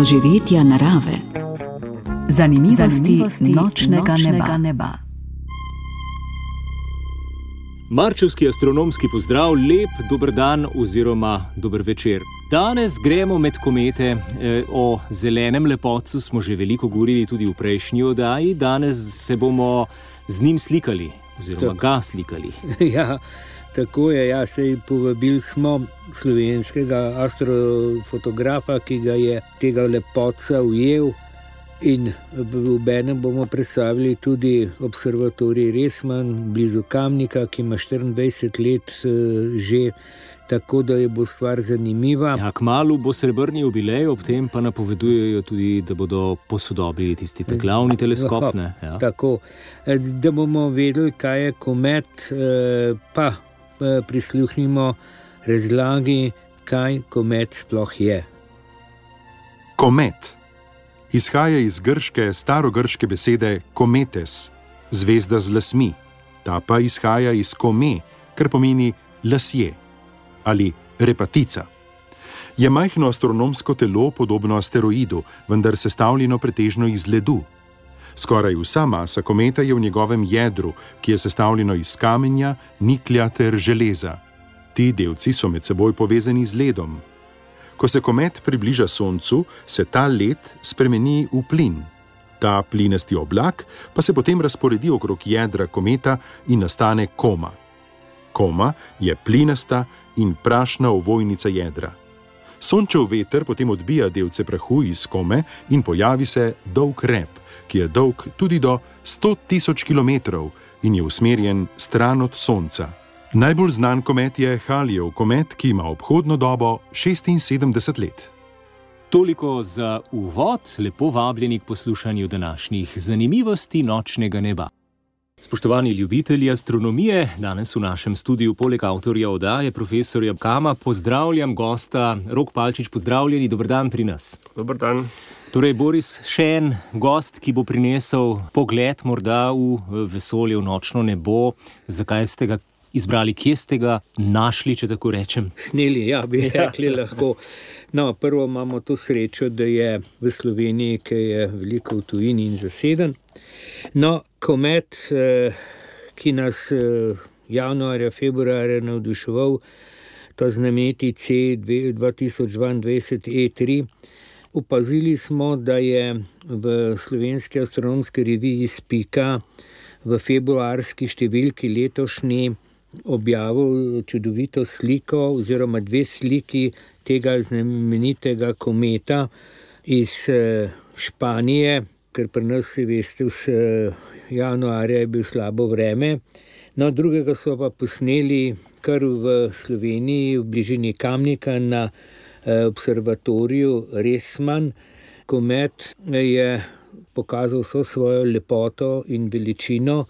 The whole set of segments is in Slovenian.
doživetja narave. Zanimivosti, Zanimivosti nočnega, nočnega neba. neba. Marčevski astronomski pozdrav, lep dober dan oziroma dober večer. Danes gremo med komete. E, o zelenem lepotcu smo že veliko govorili tudi v prejšnji oddaji, danes se bomo z njim slikali oziroma ga slikali. Ja, tako je, ja, sej povabili smo slovenskega astrofotografa, ki ga je tega lepotca ujel. In v enem bomo predstavili tudi observatorij Resman, blizu Kamnika, ki ima 24 let eh, že, tako da je bo stvar zanimiva. Ja, kmalo bo srebrni jubilej, ob tem pa napovedujejo tudi, da bodo posodobili tisti glavni teleskop. Ja. Tako, eh, da bomo vedeli, kaj je komet, eh, pa prisluhnimo razlagi, kaj komet sploh je. Komet izhaja iz grške starogrške besede kometes, zvezda z lasmi, ta pa izhaja iz kome, kar pomeni lasje ali repatica. Je majhno astronomsko telo podobno asteroidu, vendar sestavljeno pretežno iz ledu. Skoraj vsa masa kometa je v njegovem jedru, ki je sestavljeno iz kamenja, niklja ter železa. Ti delci so med seboj povezani z ledom, Ko se komet približa Soncu, se ta led spremeni v plin. Ta plinasti oblak pa se potem razporedi okrog jedra kometa in nastane koma. Koma je plinasta in prašna ovojnica jedra. Sončev veter potem odbija delce prahu iz kome in pojavi se dolg rep, ki je dolg tudi do 100 tisoč km in je usmerjen stran od Sonca. Najbolj znan komet je Halijev komet, ki ima obhodno dobo 76 let. Toliko za uvod, lepo vabljeni k poslušanju današnjih zanimivosti nočnega neba. Spoštovani ljubitelji astronomije, danes v našem studiu, poleg avtorja oddaje, profesorja Kama, pozdravljam gosta Rok Palčič, pozdravljeni, dober dan pri nas. Dober dan. Torej, Boris, še en gost, ki bo prinesel pogled morda v vesolje, v nočno nebo. Zakaj ste ga izbrali, kje ste ga našli, če tako rečem? Sneli, ja, bi ja. rekli lahko. No, prvo imamo to srečo, da je v Sloveniji, ki je veliko v tujini in zaseden. No, komet, eh, ki nas eh, januarja, februarja navduševal, to znameti C2022 E3. Upazili smo, da je v slovenski astronomski reviji Spika v februarski številki letošnji objavil čudovito sliko, oziroma dve sliki tega znamenitega kometa iz eh, Španije, ker pri nas, veste, vse januarja je bilo slabo vreme. No, drugega so pa posneli kar v Sloveniji, v bližini Kamnika na eh, observatoriju Resman. Komet je pokazal vso svojo lepoto in veličino.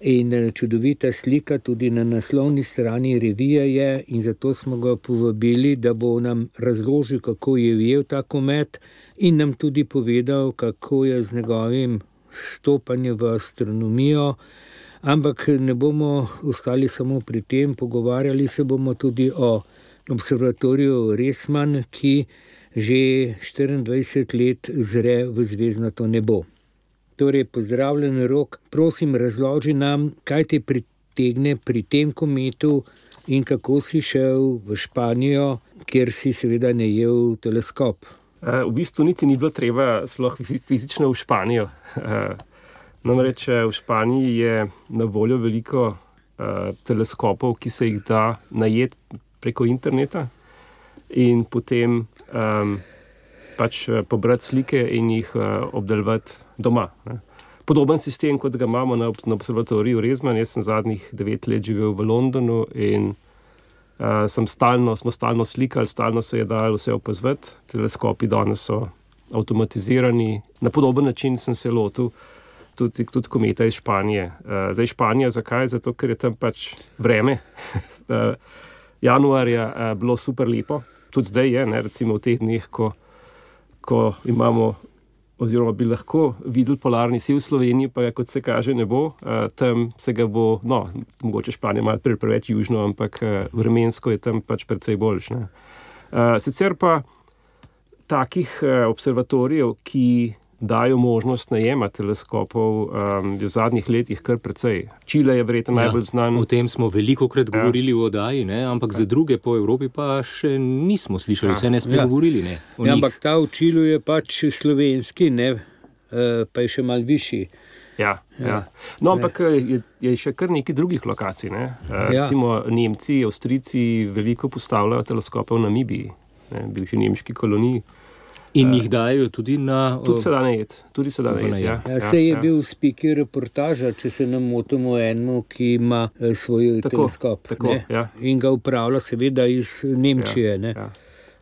In eh, čudovita slika tudi na naslovni strani revije je, in zato smo ga povabili, da bo nam razložil, kako je ujel ta komet, in nam tudi povedal, kako je z njegovim stopanjem v astronomijo. Ampak ne bomo ostali samo pri tem, pogovarjali se bomo tudi o observatoriju Resman, ki že 24 let zre v zvezdnato nebo. Torej, pozdravljen rok, prosim, razloži nam, kaj te pritegne pri tem kometu in kako si šel v Španijo, kjer si seveda ne jel teleskop. E, v bistvu niti ni bilo treba sploh fizično v Španijo. E, namreč v Španiji je na voljo veliko teleskopov, ki se jih da najeti preko interneta in potem um, pač pobrati slike in jih obdelovati doma. Ne. Podoben sistem, kot ga imamo na, na observatoriju Rezman. Jaz sem zadnjih devet let živel v Londonu in uh, stalno, smo stalno slikali, stalno se je dalo vse opazovati. Teleskopi danes so avtomatizirani. Na podoben način sem se lotil tudi, tudi kometa iz Španije. Uh, zdaj Španija, zakaj? Zato, ker je tam pač vreme. uh, januarja je uh, bilo super lepo, tudi zdaj je, ne, recimo v teh dneh, ko, ko imamo oziroma bi lahko videli polarni sil v Sloveniji, pa kot se kaže, ne bo. Uh, tam se ga bo, no, mogoče Španija malo pre, preveč južno, ampak uh, vremensko je tam pač precej boljše. Uh, sicer pa takih uh, observatorijev, ki dajo možnost najema teleskopov, um, v zadnjih letih kar precej. Čile je verjetno ja, najbolj znan. O tem smo veliko krat ja. govorili v oddaji, ne? ampak ja. za druge po Evropi pa še nismo slišali, ja. vse ne smo ja. govorili. Ne? Ja, ampak ta v Čilu je pač slovenski, ne? Uh, pa je še mal višji. Ja, ja. Ja. No, ampak je, je še kar nekaj drugih lokacij. Ne? Uh, ja. Recimo Nemci, Avstrijci veliko postavljajo teleskope v Namibiji, bivši nemški koloniji. In jih dajo tudi na. Tudi se da ne jed, tudi se da ne jed. Ja. Ja, se je ja. bil speaker reportaža, če se nam motimo enemu, ki ima eh, svoj tako, teleskop. Tako, ja. In ga upravlja, seveda, iz Nemčije. Ja, ja.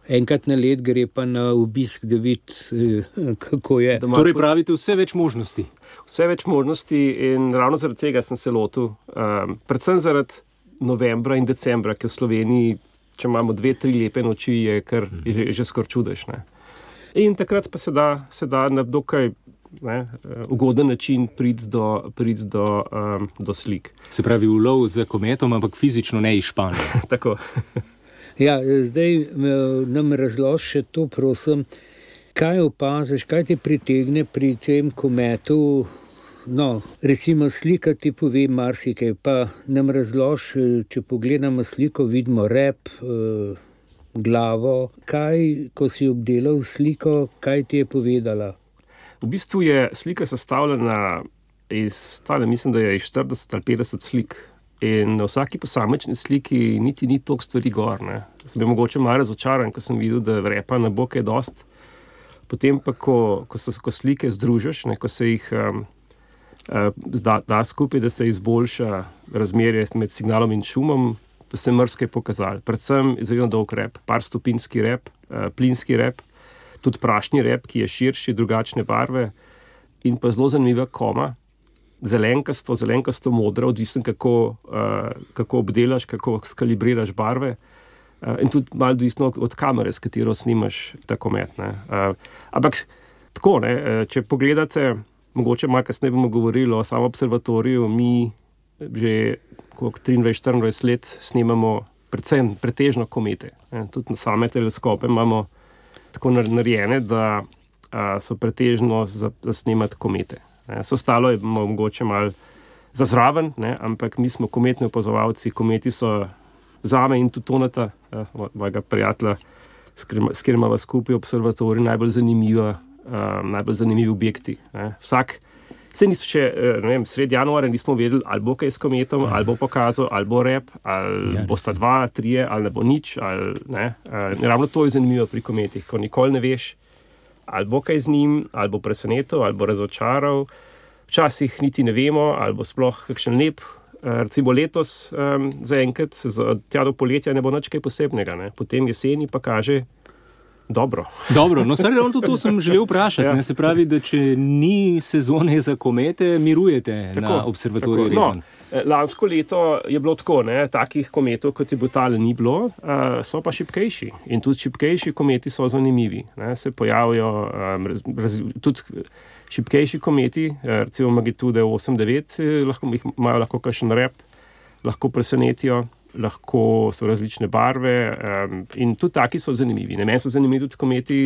Enkrat na let gre pa na obisk, da vidi, eh, kako je. Torej, pravite, vse več možnosti. Vse več možnosti, in ravno zaradi tega sem se lotil. Um, predvsem zaradi novembra in decembra, ki v Sloveniji, če imamo dve, tri lepe noči, je kar je že, že skoraj čudež. Ne? In takrat pa se da, se da na dokaj ne, ugoden način priti do, prid do, um, do slik. Se pravi, ulov za kometom, ampak fizično ne iz Španije. Tako. ja, zdaj nam razloži še to, prosim. Kaj opaziš, kaj ti pritegne pri tem kometu? No, recimo, slika ti pove marsikaj. Pa nam razloži, če pogledamo sliko, vidimo rep. Glavo, kaj, ko si obdelal sliko, kaj ti je povedala? V bistvu je slika sestavljena iz, tale, mislim, da je iz 40 ali 50 slik. In na vsaki posamečni sliki niti ni toliko stvari gor. Ne. Sem bil mogoče malo razočaran, ko sem videl, da repa na boke je dost. Potem pa, ko, ko se ko slike združiš, ne, ko se jih um, uh, da, da skupaj, da se izboljša razmerje med signalom in šumom, se je mrzke pokazali. Predvsem izredno dolg rep, par stopinski rep, uh, plinski rep, tudi prašni rep, ki je širši, drugačne barve in pa zelo zanimiva koma. Zelenkasto, zelenkasto modro, odvisno kako, uh, kako obdelaš, kako skalibriraš barve, uh, in tudi malo odvisno od kamere, s katero snimaš tako metne. Uh, ampak tako, ne, če pogledate, mogoče malo kasneje bomo govorili o samem observatoriju, mi že 23-24 let snemamo predvsem pretežno komete. Tudi na same teleskope imamo tako narejene, da so pretežno za, za snemati komete. So ostalo je mogoče malo za zraven, ne? ampak mi smo kometni opazovalci, kometi so za me in tudi tonata, mojega prijatelja, s katerim imamo skupaj observatorij, najbolj zanimivi, najbolj zanimivi objekti. Ne? Vsak Se nismo še, eh, ne vem, sred januarja nismo vedeli, ali bo kaj s kometom, ali bo pokazal, ali bo rep, ali ja, bosta dva, tri, ali ne bo nič. Ali, ne. Uh, ravno to je zanimivo pri kometih, ko nikoli ne veš, ali bo kaj z njim, ali bo presenetil, ali bo razočaral. Včasih niti ne vemo, ali bo sploh kakšen lep. Recimo letos, um, zaenkrat, tja do poletja ne bo nič kaj posebnega, ne. potem jeseni pa kaže, Dobro. Dobro, no, ravno to, sem želel vprašati. Ja. Se pravi, da če ni sezone za komete, mirujete tako, na observatoriju. No, eh, lansko leto je bilo tako, ne, takih kometov, kot je Butale, ni bilo, uh, so pa šipkejši. In tudi šipkejši kometi so zanimivi. Ne, se pojavijo um, raz, raz, tudi šipkejši kometi, recimo magnitude 8-9, lahko imajo lahko kakšen rep, lahko presenetijo lahko so različne barve um, in tudi taki so zanimivi. Meni so zanimivi tudi kometi,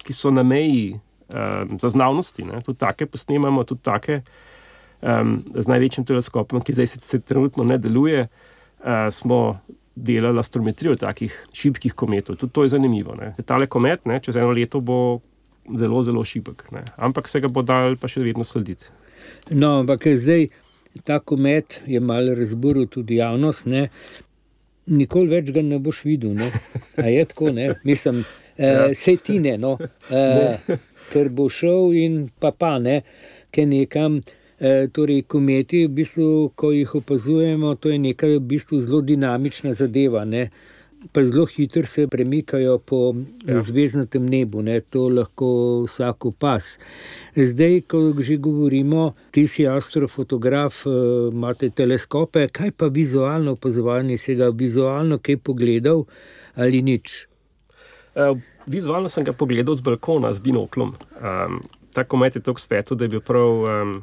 ki so na meji um, zaznavnosti. Ne? Tudi take posnemamo, tudi take um, z največjim teleskopom, ki zdaj se trenutno ne deluje. Uh, smo delali astrometrijo takih šibkih kometov. Tudi to je zanimivo. Ne? Tale komet, ne, čez eno leto bo zelo, zelo šibek. Ne? Ampak se ga bo dal pa še vedno slediti. No, ampak zdaj. Ta komet je malo razburil tudi javnost. Ne? Nikoli več ga ne boš videl. Ne? Je tako, ne? mislim, eh, ja. ti ne. No? Eh, ker bo šel in pa pa ne, ker nekam. Eh, torej, kometi, v bistvu, ko jih opazujemo, to je nekaj v bistvu zelo dinamična zadeva. Ne? Pa zelo hitro se premikajo po ja. zvezdnem nebu, ne? to lahko vsak pas. Zdaj, ko že govorimo, ti si astrofotograf, eh, imate teleskope, kaj pa vizualno opazovanje, si ga vizualno kaj pogledal ali nič? Uh, vizualno sem ga pogledal z balkona, z binoklom. Um, ta komet je tako svetu, da je bil prav. Um,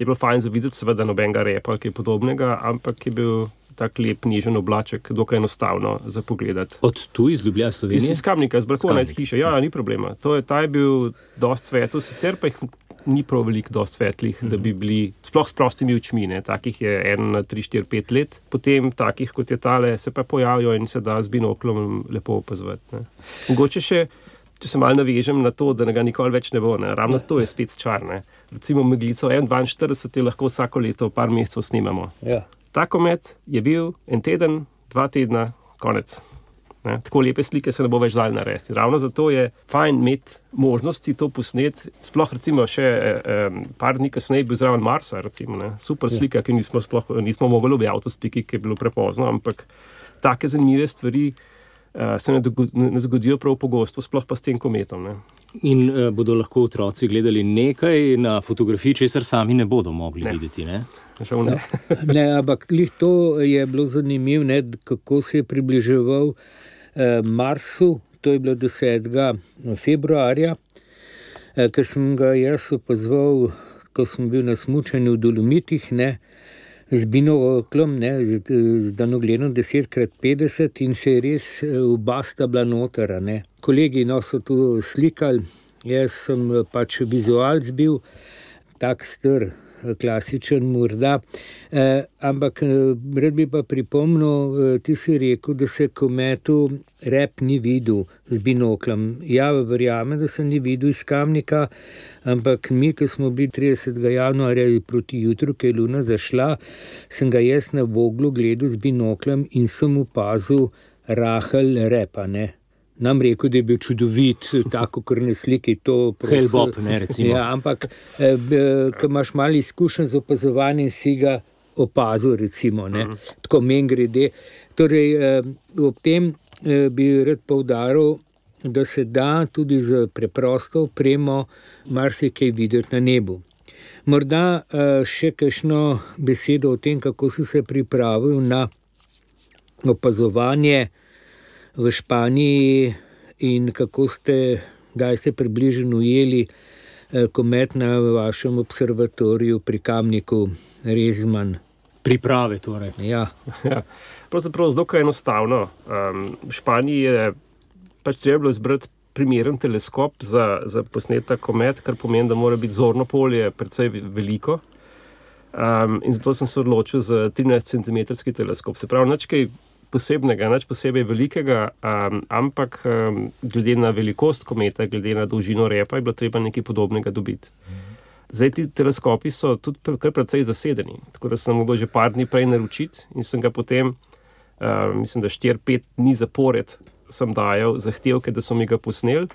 Je bilo fajn za videti, seveda, nobenega repa ali kaj podobnega, ampak je bil tak lep, nižen oblaček, dokaj enostavno za pogled. Od tu iz Ljubljana, Slovenije? Iz kamnika, z balkona, iz hiše. Ja, ni problema. To je, ta je bil dosti svetov, sicer pa jih ni prav veliko, dosti svetlih, da bi mhm. bili sploh s prostimi očmi. Ne. Takih je en na 3, 4, 5 let, potem takih kot je tale, se pa pojavijo in se da z binoklom lepo opazovati. Mogoče še. Če se malo navežem na to, da ga nikoli več ne bo, ne? ravno to je spet čarne. Recimo, Meglico M42 lahko vsako leto, par mesecev snimamo. Ja. Ta komet je bil en teden, dva tedna, konec. Ne? Tako lepe slike se ne bo več dal narediti. Ravno zato je fajn imeti možnosti to posneti. Sploh, recimo, še eh, par dni kasneje bil zraven Marsa, recimo, super ja. slika, ki nismo, sploh, nismo mogli objaviti v spiki, ki je bilo prepozno, ampak take zanimive stvari eh, se ne, ne zgodijo prav pogosto, sploh pa s tem kometom. Ne? In uh, bodo lahko otroci gledali nekaj na fotografiji, česar sami ne bodo mogli ne. videti. Ne? Ne. ne, ampak to je bilo zanimivo, kako se je približeval eh, Marsu, to je bilo 10. februarja, eh, ker sem ga jaz opazoval, ko sem bil na smutku v Dolomitih, ne, z binoklom, z, z danogledom 10x50 in se je res eh, ubasta bila notara. Ne. Kolegi no, so tu slikali, jaz sem eh, pač vizualc bil, tak str klasičen, morda. Eh, ampak eh, rad bi pa pripomnil, eh, ti si rekel, da se kometu rep ni videl z binoklom. Ja, verjamem, da se ni videl iz kamnika, ampak mi, ki smo bili 30. januarja proti jutru, ki je luna zašla, sem ga jaz na voglu gledal z binoklom in sem opazil rahel repa. Ne? Nam rekel, da je bil čudovit, tako kot na sliki. Helbop, ne recimo. Ja, ampak, eh, ko imaš malo izkušen z opazovanjem, si ga opazil, recimo, uh mhm. -huh. tako meni grede. Torej, eh, ob tem eh, bi rad povdaril, da se da tudi z preprosto opremo marsikaj videti na nebu. Morda še kakšno besedo o tem, kako si se pripravil na opazovanje v Španiji in kako ste, da ste približno ujeli eh, komet na vašem observatoriju pri Kamniku, Rezman. Priprave torej. Ja. Ja, pravzaprav zelo enostavno. Um, v Španiji je pač treba izbrati primeren teleskop za, za posnetek komet, kar pomeni, da mora biti zorno polje precej veliko. Um, in zato sem se odločil za 13 cm teleskop. Se pravi, nekaj posebnega, nič posebej velikega, um, ampak um, glede na velikost kometa, glede na dolžino repa, je bilo treba nekaj podobnega dobiti. Zdaj ti teleskopi so tudi kar precej zasedeni, tako da sem mogel že par dni prej naročiti in sem ga potem, uh, mislim, da 4-5 dni zapored sem dajal zahtevke, da so mi ga posneli.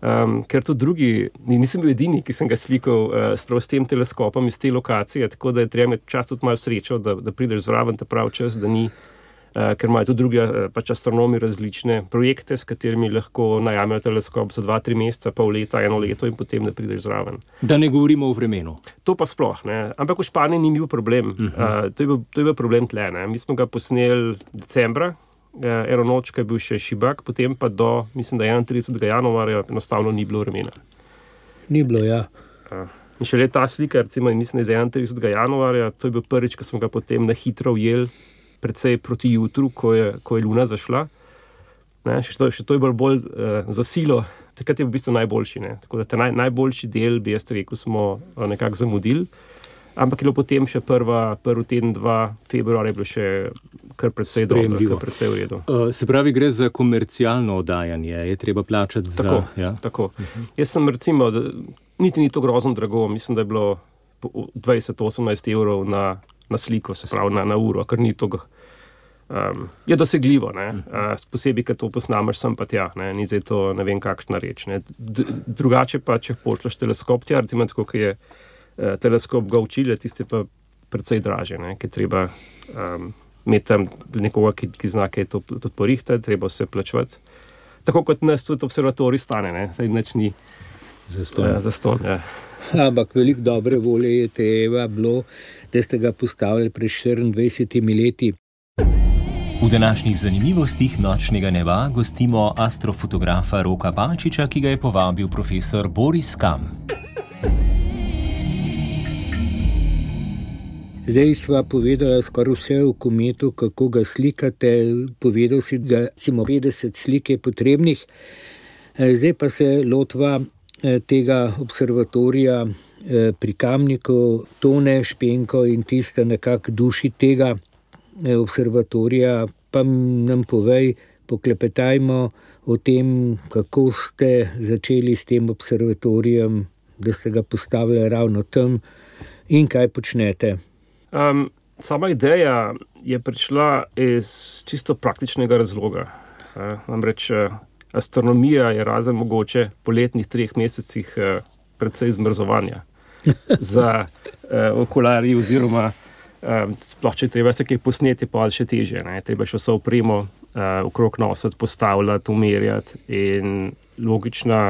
Um, ker tudi drugi, nisem bil edini, ki sem ga slikal uh, s tem teleskopom iz te lokacije, tako da je treba imeti čas tudi malo srečo, da, da prideš zraven ta pravi čas, da ni Eh, ker imajo tudi drugi eh, pač astronomi različne projekte, s katerimi lahko najamejo teleskop za dva, tri meseca, pol leta, eno leto in potem ne prideš zraven. Da ne govorimo o vremenu. To pa sploh ne. Ampak v Španiji ni bil problem. Uh -huh. uh, to, je bil, to je bil problem tle. Ne. Mi smo ga posneli decembra. Eno noč, ki je bil še šibak, potem pa do, mislim, da 31. januarja enostavno ni bilo vremena. Ni bilo, ja. In še leta slika, recimo, mislim, iz 31. januarja, to je bil prvič, ko smo ga potem na hitro ujeli, precej proti jutru, ko je, ko je luna zašla. Ne, še, to, še to je bolj, bolj uh, za silo, takrat je v bistvu najboljši. Ne. Tako da ta naj, najboljši del, bi jaz rekel, smo uh, nekako zamudili. Ampak je bilo potem še prva, prvi teden, dva februarja, je bilo še kar precej dobro, kar precej v redu. Uh, se pravi, gre za komercialno oddajanje, je treba plačati tako, za. Ja? Tako. Uh -huh. Jaz sem recimo, da, niti ni to grozno drago, mislim, da je bilo 20-18 evrov na, na sliko, se pravi na, na uro, kar ni to um, je dosegljivo, uh, posebej, ker to posnameš, sem pa tja, ne, ni zdaj to ne vem, kakšna reč. Drugače pa, če pošlješ teleskop, tja, recimo, tako, ki je uh, teleskop ga učil, tiste pa precej draže, ne, ki treba. Um, Imeti tam nekoga, ki, ki zna, kaj je to tudi porihtati, treba se plačati. Tako kot nas tudi observatori stane, zdaj neč ni za ston. Ja. Ampak veliko dobre volje je tega bilo, da ste ga postavili pred 24 leti. V današnjih zanimivostih nočnega neba gostimo astrofotografa Roka Pančiča, ki ga je povabil profesor Boris Kam. Zdaj sva povedala skoraj vse o kometu, kako ga slikate. Povedal si, da imamo 50 slik potrebnih. Eh, zdaj pa se lotva tega observatorija eh, pri Kamniku, Tone Špenko in tiste nekako duši tega observatorija. Pa nam povej, poklepetajmo o tem, kako ste začeli s tem observatorijem, da ste ga postavili ravno tam in kaj počnete. Um, sama ideja je prišla iz čisto praktičnega razloga. Uh, namreč uh, astronomija je razen mogoče poletnih treh mesecih uh, precej zmrzovanja za uh, okularje, oziroma um, sploh če treba se kaj posneti, pa ali še teže. Ne? Treba še vse opremo uh, okrog nositi, postavljati, umirjati. In logična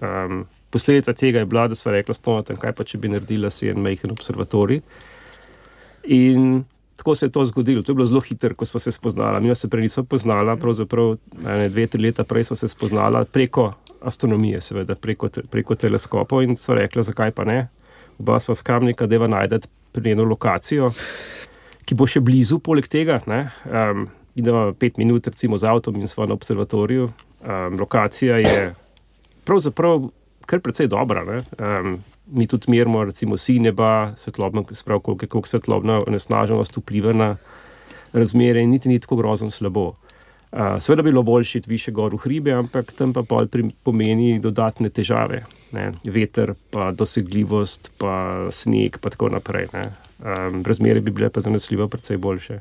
um, posledica tega je bila, da smo rekli: Stonate, kaj pa če bi naredila si en majhen observatorij. In tako se je to zgodilo. To je bilo zelo hitro, ko smo se spoznali. Mi se prej nismo poznali, pravzaprav ne, dve, tri leta prej smo se spoznali preko astronomije, seveda preko, preko teleskopov in so rekli, zakaj pa ne. Oba sva skamnika, da je najdete njeno lokacijo, ki bo še blizu, poleg tega. Um, idemo pet minut, recimo, z avtom in smo na observatoriju. Um, lokacija je pravzaprav kar precej dobra. Um, mi tudi merimo, recimo, si neba, svetlobno, sprav, koliko, koliko svetlobna onesnaženost vpliva na razmere, in niti ni tako grozno slabo. Uh, Sveda bi bilo boljše iti više gor v hribe, ampak tam pa pomeni dodatne težave. Ne? Veter, pa dosegljivost, pa sneg, pa tako naprej. Um, razmere bi bile pa zanesljivo precej boljše.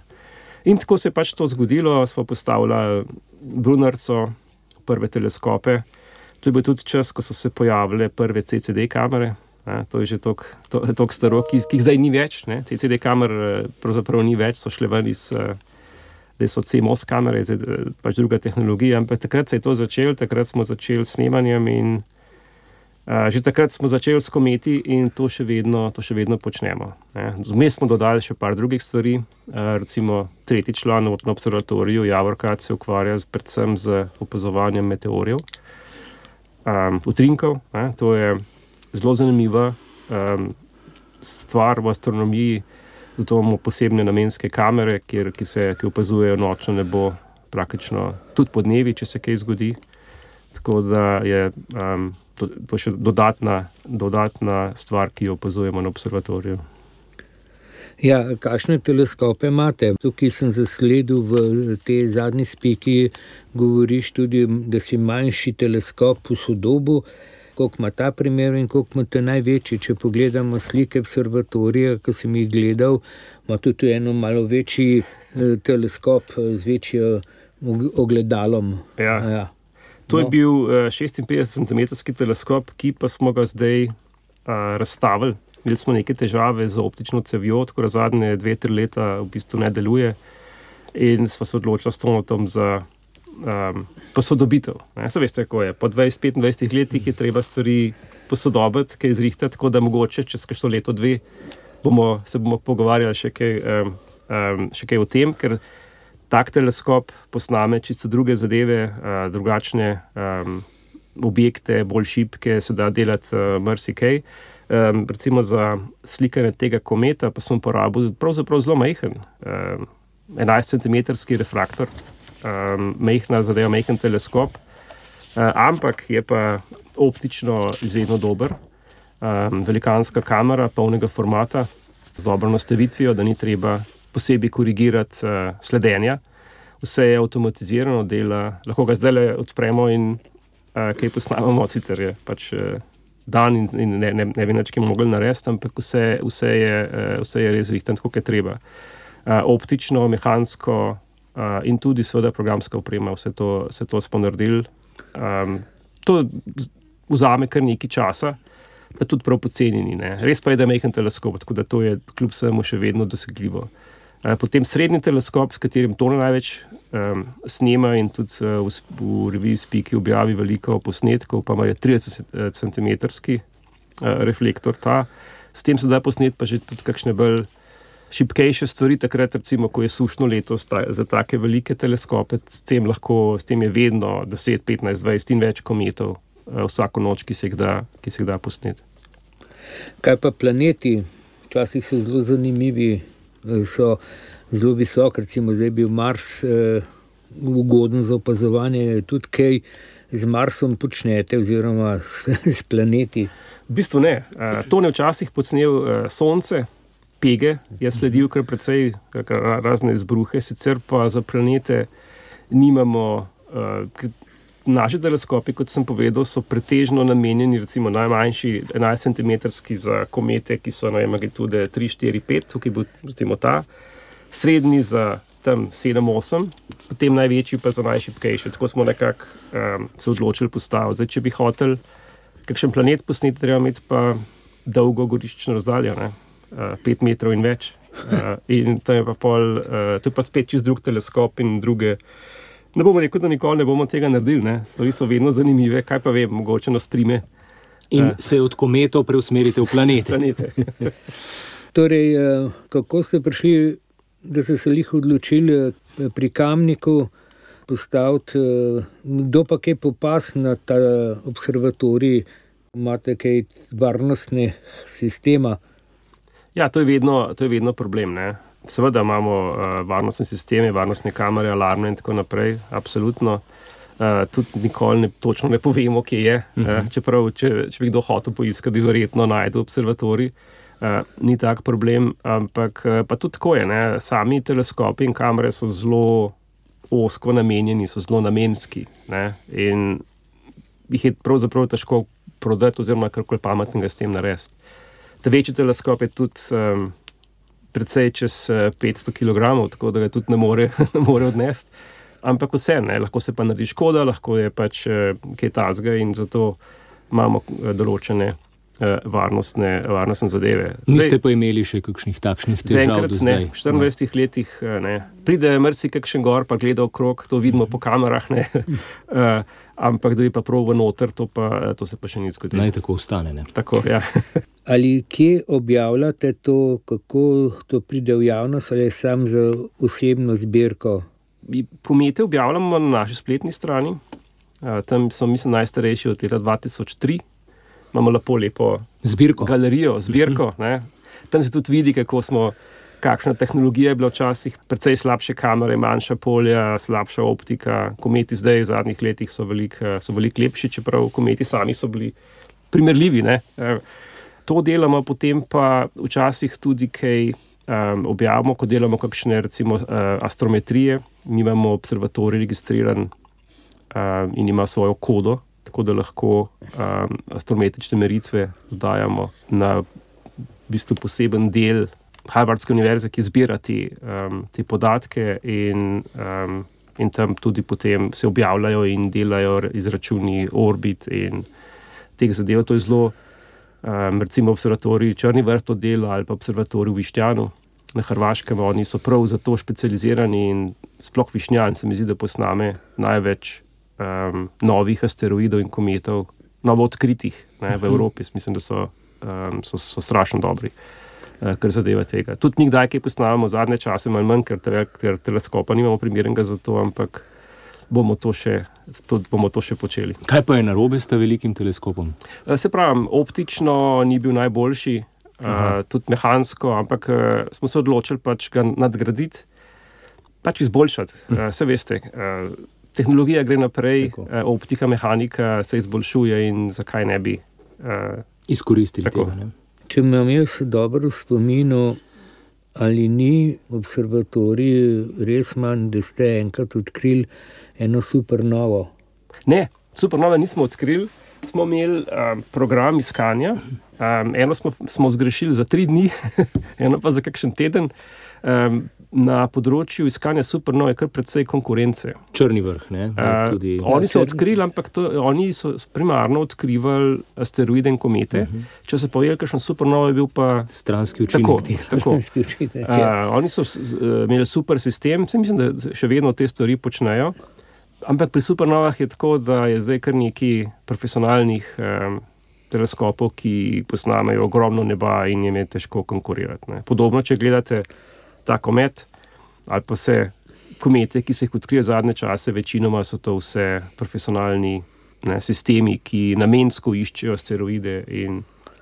In tako se je pač to zgodilo, smo postavili Brunarco, prve teleskope. To je bil tudi čas, ko so se pojavile prve CCD kamere, Ne, to je že tako staro, ki, ki zdaj ni več. Ne. Te CD kamere pravzaprav ni več, so šle ven iz, eh, da so CMOS kamere, zdaj eh, pač druga tehnologija. Ampak takrat se je to začelo, takrat smo začeli s snemanjem in a, že takrat smo začeli s kometi in to še vedno, to še vedno počnemo. Vmes smo dodali še par drugih stvari, a, recimo tretji član na observatoriju, Javorkat, se ukvarja z, predvsem z opazovanjem meteorjev, a, utrinkov. Ne, to je zelo zanimiva um, stvar v astronomiji. Zato imamo posebne namenske kamere, kjer, ki se ki opazujejo nočno nebo, praktično tudi po dnevi, če se kaj zgodi. Tako da je um, to, to še dodatna, dodatna stvar, ki jo opazujemo na observatoriju. Ja, kakšne teleskope imate? Tukaj sem zasledil v tej zadnji spiki, govoriš tudi, da si manjši teleskop v sodobu koliko ima ta primer in koliko ima ta največji. Če pogledamo slike observatorija, ki sem jih gledal, ima tudi eno malo večji eh, teleskop z večjo ogledalom. Ja. Ja. To no. je bil 56 eh, cm teleskop, ki pa smo ga zdaj uh, razstavili. Imeli smo neke težave z optično cevjo, tako da zadnje dve, tri leta v bistvu ne deluje. In smo se odločili s tom za um, posodobitev. Se veste, kako je. Po 20-25 letih je treba stvari posodobiti, kaj izrihtati, tako da mogoče čez kakšno leto, dve, bomo, se bomo pogovarjali še kaj, um, um, še kaj o tem, ker tak teleskop posname čisto druge zadeve, uh, drugačne um, objekte, bolj šibke, se da delati uh, marsikaj. Um, recimo za slikanje tega kometa, pa smo uporabili zelo majhen, um, 11 cm refraktor, um, mehna zadeva, mehen teleskop, uh, ampak je pa optično izjemno dober. Um, velikanska kamera, polnega formata, z dobro nastavitvijo, da ni treba posebej korigirati uh, sledenja. Vse je avtomatizirano, dela, lahko ga zdaj le odpremo in uh, kaj posnamemo, sicer je pač uh, dan in, in ne, ne, ne vem, če bi mogli narediti, ampak vse, vse, je, uh, vse je res rihten, tako je treba. Uh, optično, mehansko, uh, in tudi, seveda, programska oprema, vse to, vse to smo naredili. Um, to vzame kar nekaj časa, pa tudi prav poceni. Res pa je, da je majhen teleskop, tako da to je kljub vsemu še vedno dosegljivo. Potem srednji teleskop, s katerim to največ um, snema in tudi uh, v, v reviji Spiki objavi veliko posnetkov, pa ima 30 cm uh, reflektor. Ta. S tem se da posnet pa že tudi kakšne bolj šipkejše stvari, takrat, recimo, ko je sušno leto za take velike teleskope, s tem, lahko, s tem je vedno 10, 15, 20 in več kometov eh, vsako noč, ki se jih da, se jih da posneti. Kaj pa planeti? Včasih so zelo zanimivi, so zelo visoke, recimo zdaj je bil Mars uh, ugoden za opazovanje, tudi kaj z Marsom počnete, oziroma s, s planeti. V bistvu ne. Uh, to ne včasih pocnil uh, Sonce. Pege je sledil kar precej razne izbruhe, sicer pa za planete nimamo, uh, naši teleskopi, kot sem povedal, so pretežno namenjeni, recimo najmanjši 11 cm za komete, ki so na magnitude 3, 4, 5, tukaj bo recimo ta, srednji za tam 7, 8, potem največji pa za najšipkejši. Tako smo nekako um, se odločili postaviti. Zdaj, če bi hotel kakšen planet posneti, treba imeti pa dolgo goriščno razdaljo, ne? uh, 5 metrov in več. Uh, in to je pa pol, uh, to je pa spet čist drug teleskop in druge. Ne bomo rekel, da nikoli ne bomo tega naredili, stvari so vedno zanimive, kaj pa vem, mogoče nas prime. In uh, se od kometov preusmerite v planete. planete. torej, kako ste prišli, da ste se jih odločili uh, pri kamniku postaviti, uh, kdo pa kaj popas na ta observatorij, imate kaj varnostne sistema? Ja, to je vedno, to je vedno problem. Ne? Seveda imamo uh, varnostne sisteme, varnostne kamere, alarme in tako naprej, absolutno. Uh, tudi nikoli ne, točno ne povemo, kje je. Uh -huh. uh, čeprav, če, če bi kdo hotel poiskati, bi verjetno najdel observatorij. Uh, ni tak problem, ampak uh, pa tudi tako je. Ne? Sami teleskopi in kamere so zelo osko namenjeni, so zelo namenski. Ne? In jih je pravzaprav težko prodati, oziroma karkoli pametnega s tem narediti. Ta večji teleskop je tudi. Um, precej čez 500 eh, kg, tako da ga tudi ne more, ne more odnesti. Ampak vse, ne, lahko se pa naredi škoda, lahko je pač kaj tasga in zato imamo določene varnostne, varnostne zadeve. Niste pa imeli še kakšnih takšnih težav do zdaj? Ne, v 24 no. letih ne. Pride mrsi kakšen gor, pa gleda okrog, to vidimo po kamerah, ne. ampak da bi pa proval noter, to, pa, to se pa še ni zgodilo. Naj tako ostane. Tako, ja. Ali kje objavljate to, kako to pride v javnost, ali samo za osebno zbirko? Pomete objavljamo na naši spletni strani. Tam so, mislim, najstarejši od leta 2003. Imamo lepo, lepo zbirko. galerijo, zbirko. Ne. Tam se tudi vidi, kako smo. Kakšna tehnologija je bila včasih, precej slabše kamere, manjša polja, slabša optika. Kometi zdaj v zadnjih letih so veliko velik lepši, čeprav kometi sami so bili primerljivi. Ne to delamo, potem pa včasih tudi kaj um, objavimo, ko delamo kakšne recimo, uh, astrometrije. Mi imamo observatorij registriran um, in ima svojo kodo, tako da lahko um, astrometrične meritve dajemo na v bistvu poseben del Harvardske univerze, ki zbira te, um, te podatke. In, um, In tam tudi potem se objavljajo in delajo izračuni orbit in teh zadev. To je zelo um, recimo observatorij Črni vrh to dela ali pa observatorij v Višnjanu na Hrvaškem. Oni so prav za to specializirani in sploh Višnjan se mi zdi, da posname največ um, novih asteroidov in kometov, novo odkritih ne, v mhm. Evropi. Mislim, da so, um, so, so strašno dobri. Uh, kar zadeva tega. Tudi mi, kdaj kaj posnamemo, zadnje čase, malo manj, ker, ker teleskopa nimamo primernega za to, ampak bomo to še, to, bomo to še počeli. Kaj pa je narobe s tem velikim teleskopom? Eh, se pravi, optično ni bil najboljši, uh, tudi mehansko, ampak uh, smo se odločili pač ga nadgraditi, pač izboljšati. Uh, se veste. Uh, Tehnologija gre naprej, Tako. optika, mehanika se izboljšuje, in zakaj ne bi uh, izkoristili tega? Ne? Če imam jaz dobro spomin, ali ni observatorij res manj, da ste enkrat odkrili eno supernovo. Ne, supernove nismo odkrili. Smo imeli um, program iskanja, um, eno smo, smo zgrešili za tri dni, eno pa za kakšen teden. Um, na področju iskanja supernov je kar precej konkurence. Črni vrh. Ne, tudi, uh, oni so odkrili, ampak to, oni so primarno odkrivali asteroide in komete. Uh mhm. -huh. Če se povedal, kakšen supernov je bil pa stranski učinek. Tako, tako. uh, oni so uh, imeli super sistem, se mislim, da še vedno te stvari počnejo. Ampak pri supernovah je tako, da je zdaj kar nekaj profesionalnih um, teleskopov, ki posnamejo ogromno neba in jim je težko konkurirati. Ne. Podobno, če gledate ta komet ali pa vse komete, ki se jih odkrije zadnje čase, večinoma so to vse profesionalni ne, sistemi, ki namensko iščejo asteroide in,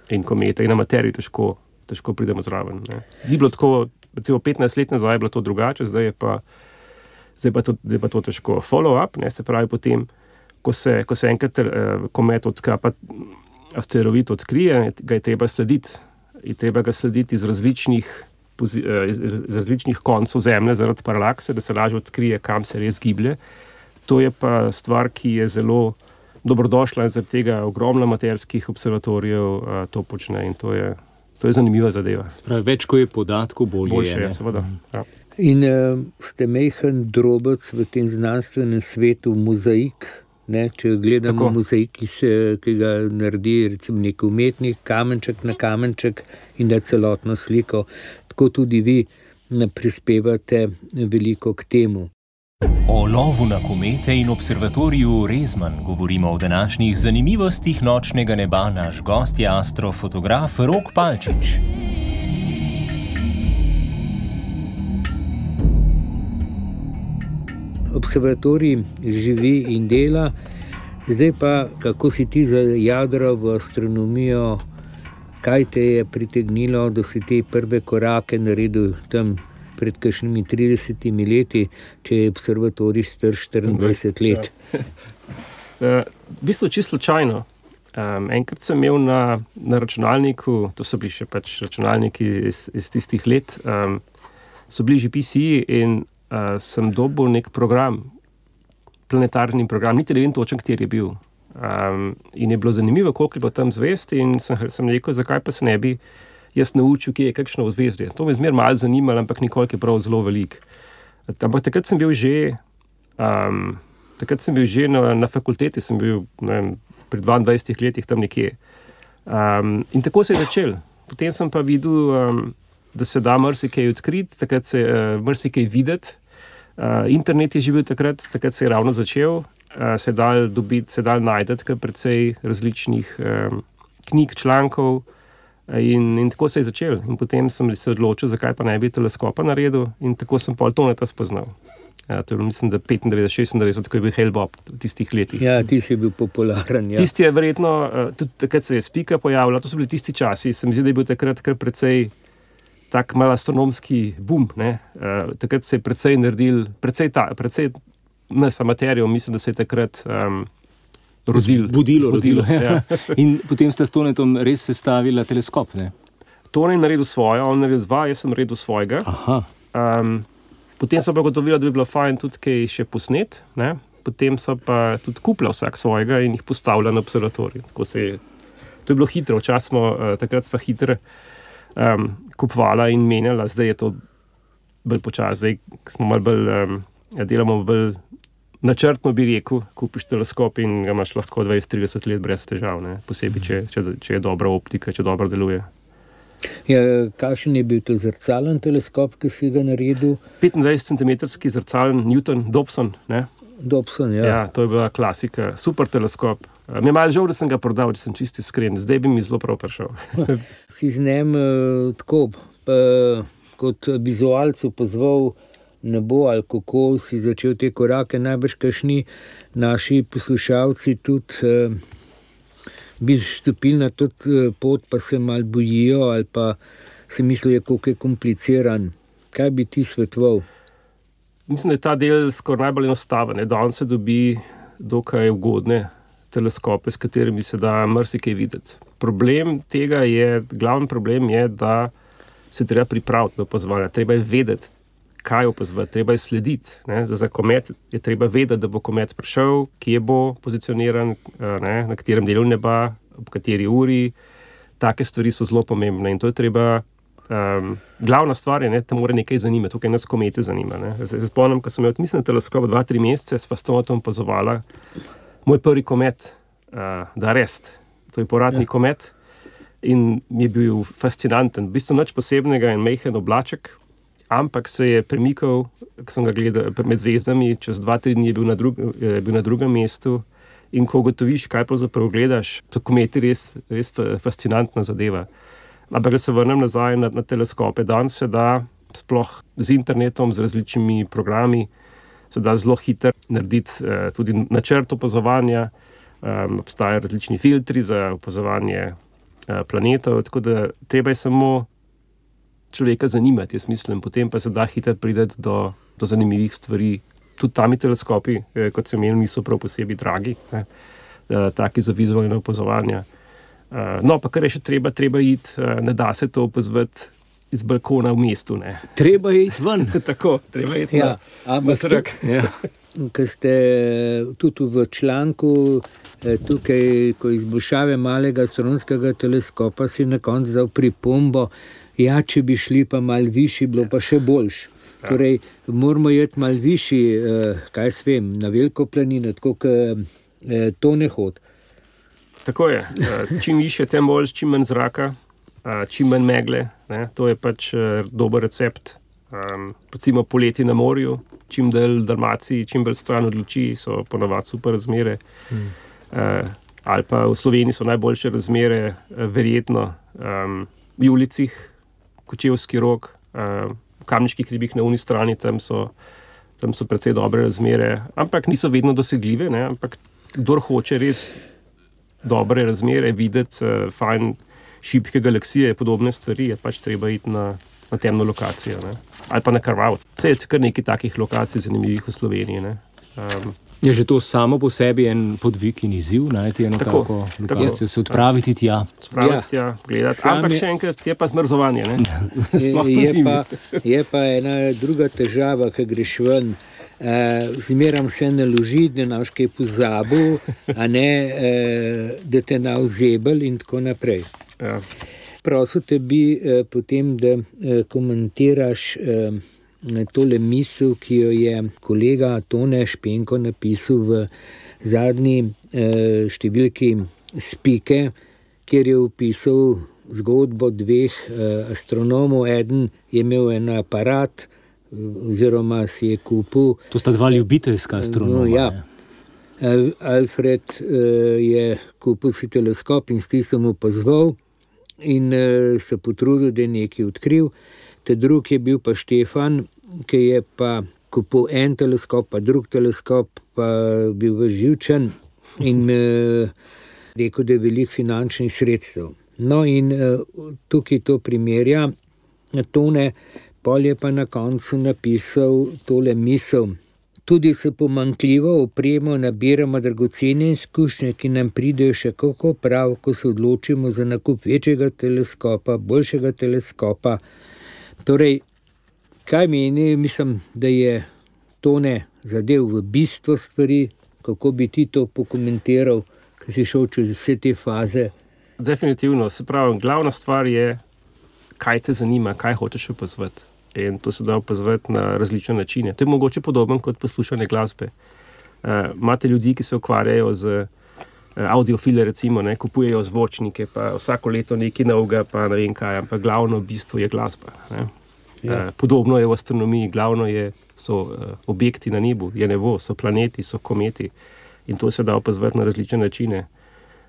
in komete, in na materiji težko, težko pridemo zraven. Ne. Ni bilo tako recimo 15 let nazaj je bilo to drugače, zdaj je pa, zdaj pa, to, zdaj pa to težko. Follow-up, se pravi, potem, ko se, ko se enkrat uh, komet odkapa, asteroid odkrije, ga je treba slediti. Je treba ga slediti iz različnih, eh, iz, iz, iz različnih koncev Zemlje, zaradi paralakse, da se lažje odkrije, kam se res giblje. To je pa stvar, ki je zelo dobrodošla in zaradi tega ogromno materijskih observatorijev uh, to počne in to je, to je zanimiva zadeva. Pravi, več, ko je podatkov, bolje. Boljše je, seveda. Mhm. Ja. In uh, ste mehen drobec v tem znanstvenem svetu, mozaik. Ne, če gledamo mozaik, ki, se, ki ga naredi recimo, nek umetnik, kamenček na kamenček in da celotno sliko, tako tudi vi prispevate veliko k temu. O lovu na komete in observatoriju Rezman govorimo v današnjih zanimivostih nočnega neba naš gost je astrofotograf Rok Palčič. Observatorij živi in dela, zdaj pa kako si ti za jadro v astronomijo, kaj te je pritegnilo, da si te prve korake naredil tam pred kakšnimi 30 leti, če je observatorij star 24 let. Ja. Eh, v bistvu čisto slučajno. Um, enkrat sem imel na, na računalniku, to so bili še pač računalniki iz, iz tistih let, um, so bili že PC-ji in uh, sem dobil nek program, planetarni program, niti ne vem točno, kje je bil. Um, in je bilo zanimivo, koliko je bilo tam zvesti, in sem, sem rekel, zakaj pa se ne bi jaz naučil, kje je kakšno zvezde. To me zmeraj malo zanimalo, ampak nikoli je prav zelo velik. Ampak takrat sem bil že, um, takrat sem bil že na, na fakulteti, sem bil vem, pri 22 letih tam nekje. Um, in tako se je začel. Potem sem pa videl, um, da se da marsikaj odkriti, takrat se je uh, marsikaj videti. Uh, internet je že bil takrat, takrat se je ravno začel, se je dal dobiti, se dal najdete kar precej različnih um, knjig, člankov. In, in tako se je začel. In potem sem se odločil, zakaj pa ne bi teleskopa naredil, in tako sem pol toneta spoznal. Ja, to je bilo, mislim, da 95, 96, ko je bil Hellbob v tistih letih. Ja, tisti je bil popularen. Ja. Tisti je verjetno, eh, tudi takrat se je spika pojavila, to so bili tisti časi. Se mi zdi, da je bil takrat kar precej tak mal astronomski boom. Ne? Takrat se je precej naredil, precej, ta, precej ne samo materijo, mislim, da se je takrat. Um, rodil. Budilo, rodilo. rodilo. Ja. In potem ste s Tonetom res sestavili teleskop. Ne? Tone je naredil svojo, on je naredil dva, jaz sem naredil svojega. Um, potem so pa gotovili, da bi bilo fajn tudi kaj še posnet. Ne? Potem so pa tudi kupili vsak svojega in jih postavili na observatorij. Je, to je bilo hitro, včasih smo uh, takrat sva hitro um, kupovali in menjali, zdaj je to bolj počasi, zdaj smo malo bolj, um, delamo bolj načrtno bi rekel, kupiš teleskop in ga imaš lahko 20-30 let brez težav, ne? posebej, če, če, če je dobra optika, če dobro deluje. Ja, kakšen je bil to zrcalen teleskop, ki si ga naredil? 25 cm zrcalen Newton, Dobson. Ne? Dobson ja. ja, to je bila klasika, super teleskop. Mi je malo žal, da sem ga prodal, če sem čisti iskren, zdaj bi mi zelo prav prišel. si z njim uh, tako, pa, kot vizualcu pozval nebo ali kako si začel te korake, najbrž kašni naši poslušalci tudi eh, bi stopili na to eh, pot, pa se mal bojijo ali pa si mislijo, kako je kompliciran. Kaj bi ti svetoval? Mislim, da je ta del skoraj najbolj enostaven. Danes se dobi dokaj ugodne teleskope, s katerimi se da marsikaj videti. Problem tega je, glavni problem je, da se treba pripraviti na opazovanje. Treba je vedeti, kaj opazovati, treba je slediti. Ne? Za komet je treba vedeti, da bo komet prišel, kje bo pozicioniran, ne? na katerem delu neba, ob kateri uri. Take stvari so zelo pomembne in to je treba. Um, glavna stvar je, da te mora nekaj zanimati, tukaj nas komete zanima. Se spomnim, ko sem imel odmisen teleskop, dva, tri mesece, sva s tom opazovala moj prvi komet, uh, da rest, to je poradni ja. komet. In mi je bil fascinanten, v bistvu nič posebnega in mehen oblaček, ampak se je premikal, ko sem ga gledal med zvezdami, čez dva, tri dni je bil na, drug, je bil na drugem mestu. In ko ugotoviš, kaj pravzaprav gledaš, to kometi res, res fascinantna zadeva. Ampak, da se vrnem nazaj na, na teleskope, danes se da, sploh z internetom, z različnimi programi, se da zelo hitro narediti eh, tudi načrt opazovanja. Um, obstajajo različni filtri za opazovanje eh, planetov, tako da treba je samo človeka zanimati, jaz mislim, potem pa se da hitro priti do, do zanimivih stvari. Tudi tam teleskopi, eh, kot se meni, niso prav posebej dragi, ne, eh, taki za vizualne opazovanja. Eh, no, pa kar je še treba, treba iti, ne da se to opazovati iz balkona v mestu. Ne. Treba je iti ven. Tako, treba je iti ja, na zrak. Ja. Ker ste tudi v članku, tukaj, ko izboljšave malega astronomskega teleskopa, si na koncu dal pripombo, ja, če bi šli pa malo višji, bilo pa še boljš. Ja. Torej, moramo iti malo višji, eh, kaj s vem, na veliko planino, tako da eh, to ne hod. Tako je. Eh, čim više, tem bolj, čim manj zraka, čim manj megle. Ne? To je pač dober recept. Um, recimo poleti na morju, čim dalj Dalmaciji, čim bolj stran od luči, so ponovadi super razmere. Hmm. Uh, ali pa v Sloveniji so najboljše razmere, verjetno um, v ulicah, Kočevski rok, uh, kamniški hribih na uni strani, tam so, tam so precej dobre razmere, ampak niso vedno dosegljive. Ne? Ampak kdo hoče res dobre razmere, videti uh, fajn, šibke galaksije, podobne stvari, je pač treba iti na, na temno lokacijo ne? ali pa na Karvavc. Vse je kar nekaj takih lokacij, zanimivih v Sloveniji. Um, Je že to samo po sebi en podvig in izziv, najti eno tako, tako lokacijo, se odpraviti tja. Odpraviti tja, gledati. Ampak še enkrat je pa zmrzovanje. je, je, pa, je pa ena druga težava, ki greš ven. Uh, Zmeram se ne loži, da naš kaj pozabil, a ne uh, da te na vzebel in tako naprej. Ja. Prosim te bi uh, potem, da uh, komentiraš. Uh, tole misel, ki jo je kolega Tone Špenko napisal v zadnji eh, številki Spike, kjer je opisal zgodbo dveh eh, astronomov. Eden je imel en aparat, oziroma si je kupil. To sta dva ljubiteljska astronoma. No, ja. Alfred je kupil si teleskop in s tistem opazval, in se potrudil, da je nekaj odkril. Te drugi je bil pa Štefan, ki je pa kupil en teleskop, pa drug teleskop, pa bil v živčen in uh, rekel, da je velik finančnih sredstev. No, in uh, tukaj to primerja, tone, pol je pa na koncu napisal tole misel. Tudi s pomankljivo opremo nabiramo dragocene izkušnje, ki nam pridejo še kako prav, ko se odločimo za nakup večjega teleskopa, boljšega teleskopa. Torej, kaj meni, mislim, da je to ne zadev v bistvo stvari, kako bi ti to pokomentiral, ki si šel čez vse te faze. Definitivno, se pravi, glavna stvar je, kaj te zanima, kaj hočeš opazovati. In to se da opazovati na različne načine. To je mogoče podobno kot poslušanje glasbe. Uh, imate ljudi, ki se ukvarjajo z uh, audiofile, recimo, ne, kupujejo zvočnike, pa vsako leto nekaj novega, pa ne vem kaj, ampak glavno bistvo je glasba. Ne. Ja. Uh, podobno je v astronomiji, glavno je, so uh, objekti na nebu, je nebo, so planeti, so kometi in to se da opazovati na različne načine.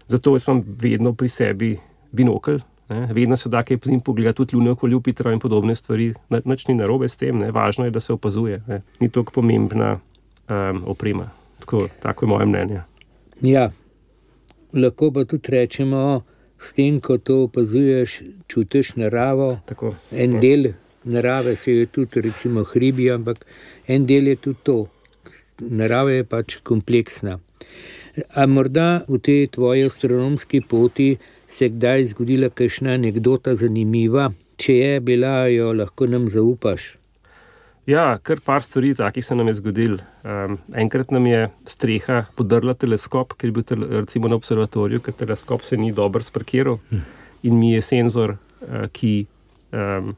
Zato jaz imam vedno pri sebi binokl, ne? vedno se da kaj z njim pogledati, tudi Luno, Jupiter in podobne stvari. Nič ni narobe s tem, ne? važno je, da se opazuje. Ne? Ni to pomembna um, oprema. Tako, tako je moje mnenje. Ja, lahko pa tudi rečemo, s tem, ko to opazuješ, čutiš naravo, tako, en tako. del narave se je tudi, recimo, hribi, ampak en del je tudi to. Narava je pač kompleksna. A morda v tej tvoji astronomski poti se je kdaj zgodila kakšna anekdota zanimiva, če je bila, jo lahko nam zaupaš. Ja, kar par stvari takih se nam je zgodil. Um, enkrat nam je streha podrla teleskop, ker je bil tel, recimo, na observatoriju, ker teleskop se ni dobro sparkiral hm. in mi je senzor, uh, ki um,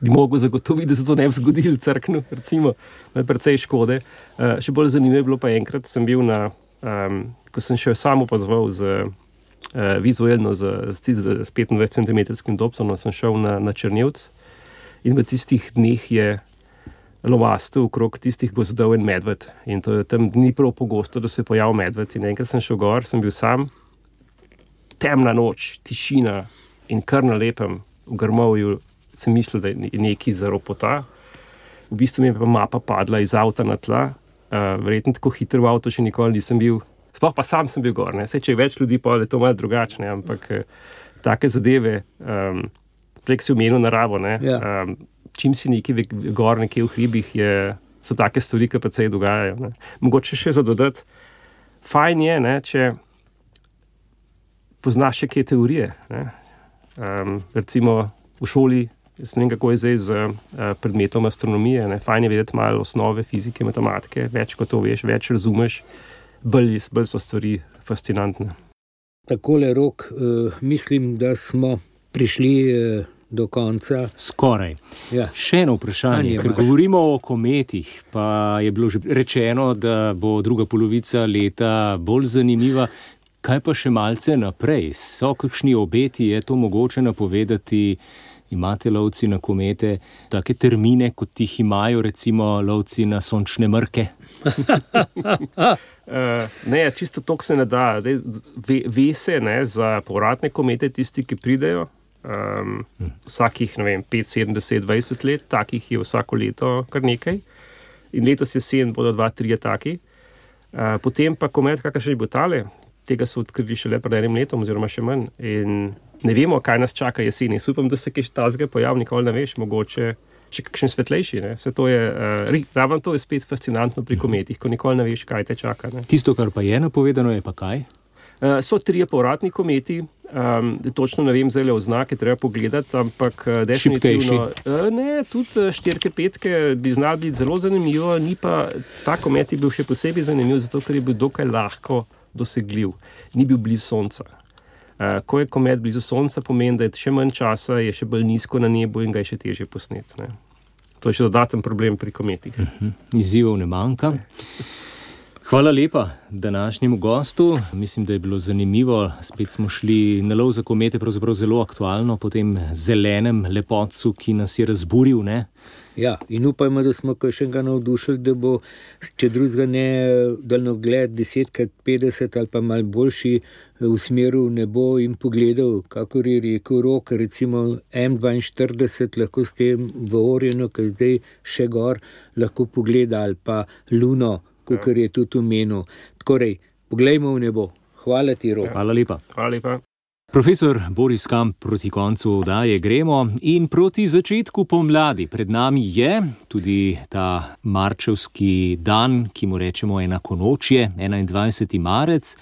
bi mogel zagotoviti, da se to ne bi zgodilo, crknu, recimo, da je precej škode. Uh, še bolj zanimivo je bilo pa enkrat, sem bil na, um, ko sem še samo pozval z uh, vizualno, z, z, z 25 cm dobcem, sem šel na, na Črnjevc in v tistih dneh je lomasto okrog tistih gozdov in medved. In to je tam ni prav pogosto, da se je pojavil medved. In enkrat sem šel gor, sem bil sam, temna noč, tišina in kar na lepem, v grmovju sem mislil, da je nekaj zelo pota. V bistvu mi je pa mapa padla iz avta na tla, uh, verjetno tako hitro v avtu še nikoli nisem bil. Sploh pa sam sem bil gor, Sej, če je več ljudi, pa je to malo drugačne, ampak uh, take zadeve um, prej si umenil naravo. Ja. Um, čim si neki gor, nekje v hribih, je, so take stvari, ki pa se dogajajo. Ne. Mogoče še za dodati, fajn je, ne, če poznaš še kje teorije. Um, recimo v šoli. Jaz ne vem, kako je zdaj z uh, predmetom astronomije. Ne. Fajn je vedeti malo osnove fizike, matematike, več kot to veš, več razumeš, bolj, bolj so stvari fascinantne. Tako le rok, uh, mislim, da smo prišli uh, do konca. Skoraj. Ja. Še eno vprašanje. Ker govorimo o kometih, pa je bilo že rečeno, da bo druga polovica leta bolj zanimiva. Kaj pa še malce naprej? So kakšni obeti, je to mogoče napovedati? Imate lovci na komete take termine, kot jih imajo, recimo, lovci na sončne mrke? uh, ne, čisto to se ne da. Ve, ve se ne, za povratne komete, tisti, ki pridejo, um, vsakih vem, 5, 7, 10, 20 let, takih je vsako leto kar nekaj. In letos je sen, bodo dva, tri taki. Uh, potem pa komet, kakor še bo tale, tega so odkrili šele pred enim letom, oziroma še manj. In ne vemo, kaj nas čaka jeseni. Upam, da se kaj ta zgolj pojavi, nikoli ne veš, mogoče. Še kakšen svetlejši. To je, uh, ravno to je spet fascinantno pri kometih, ko nikoli ne veš, kaj te čaka. Ne. Tisto, kar pa je napovedano, je pa kaj? Uh, so tri povratni kometi, Um, točno ne vem, zelo oznake treba pogledati, ampak eh, definitivno. Uh, ne, tudi eh, štirke, petke bi znali biti zelo zanimivo, ni pa ta komet bil še posebej zanimiv, zato ker je bil dokaj lahko dosegljiv, ni bil blizu Sonca. Uh, ko je komet blizu Sonca, pomeni, da je še manj časa, je še bolj nizko na nebu in ga je še teže posneti. To je še dodaten problem pri kometih. Uh mhm. -huh. Izzivov ne manjka. Hvala lepa današnjemu gostu. Mislim, da je bilo zanimivo. Spet smo šli na lov za komete, pravzaprav zelo aktualno po tem zelenem lepotcu, ki nas je razburil. Ne? Ja, in upajmo, da smo še enkrat navdušili, da bo, če drugega ne, daljnogled 10, 50 ali pa mal boljši v smeru nebo in pogledal, kako je rekel rok, recimo M42, lahko s tem v Orjenu, ki je zdaj še gor, lahko pogleda ali pa Luno kot je tudi omenil. Torej, poglejmo v nebo. Hvala ti, Rok. Hvala lepa. Hvala lepa. Profesor Boris Kamp, proti koncu oddaje gremo in proti začetku pomladi. Pred nami je tudi ta marčevski dan, ki mu rečemo enako nočje, 21. marec.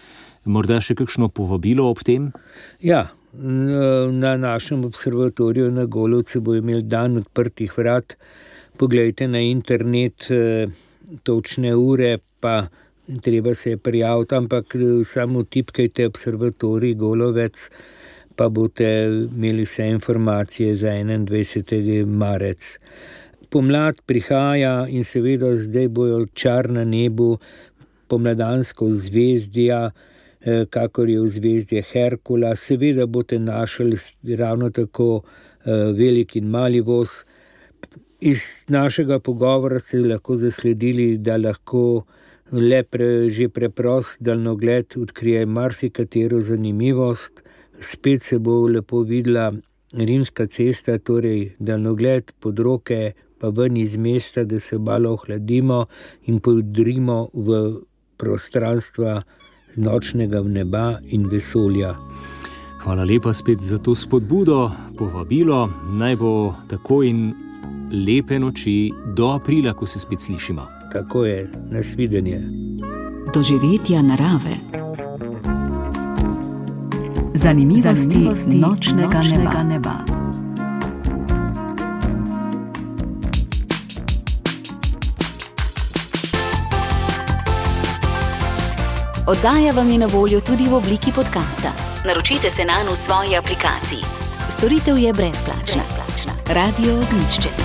Morda še kakšno povabilo ob tem? Ja, na našem observatoriju na Golovcu bo imel dan odprtih vrat. Poglejte na internet. Eh, točne ure, pa treba se je prijaviti, ampak samo tipkajte observatorij Golovec, pa boste imeli vse informacije za 21. marec. Pomlad prihaja in seveda zdaj bojo čar na nebu, pomladansko zvezdja, eh, kakor je v zvezdje Herkula, seveda boste našli ravno tako eh, velik in mali voz. Iz našega pogovora ste lahko zasledili, da lahko le pre, že preprost daljnogled odkrije marsikatero zanimivost. Spet se bo lepo videla rimska cesta, torej daljnogled pod roke, pa ven iz mesta, da se malo ohladimo in podrimo v prostranstva nočnega neba in vesolja. Hvala lepa spet za to spodbudo, povabilo, naj bo tako in lepe noči do aprila, ko se spet slišimo. Tako je, nasvidenje. Doživetja narave. Zanimivosti, Zanimivosti nočnega, nočnega neba. neba. Oddaja vam je na voljo tudi v obliki podcasta. Naročite se na v svoji aplikaciji. Storitev je brezplačna. brezplačna. Radio Ognišče.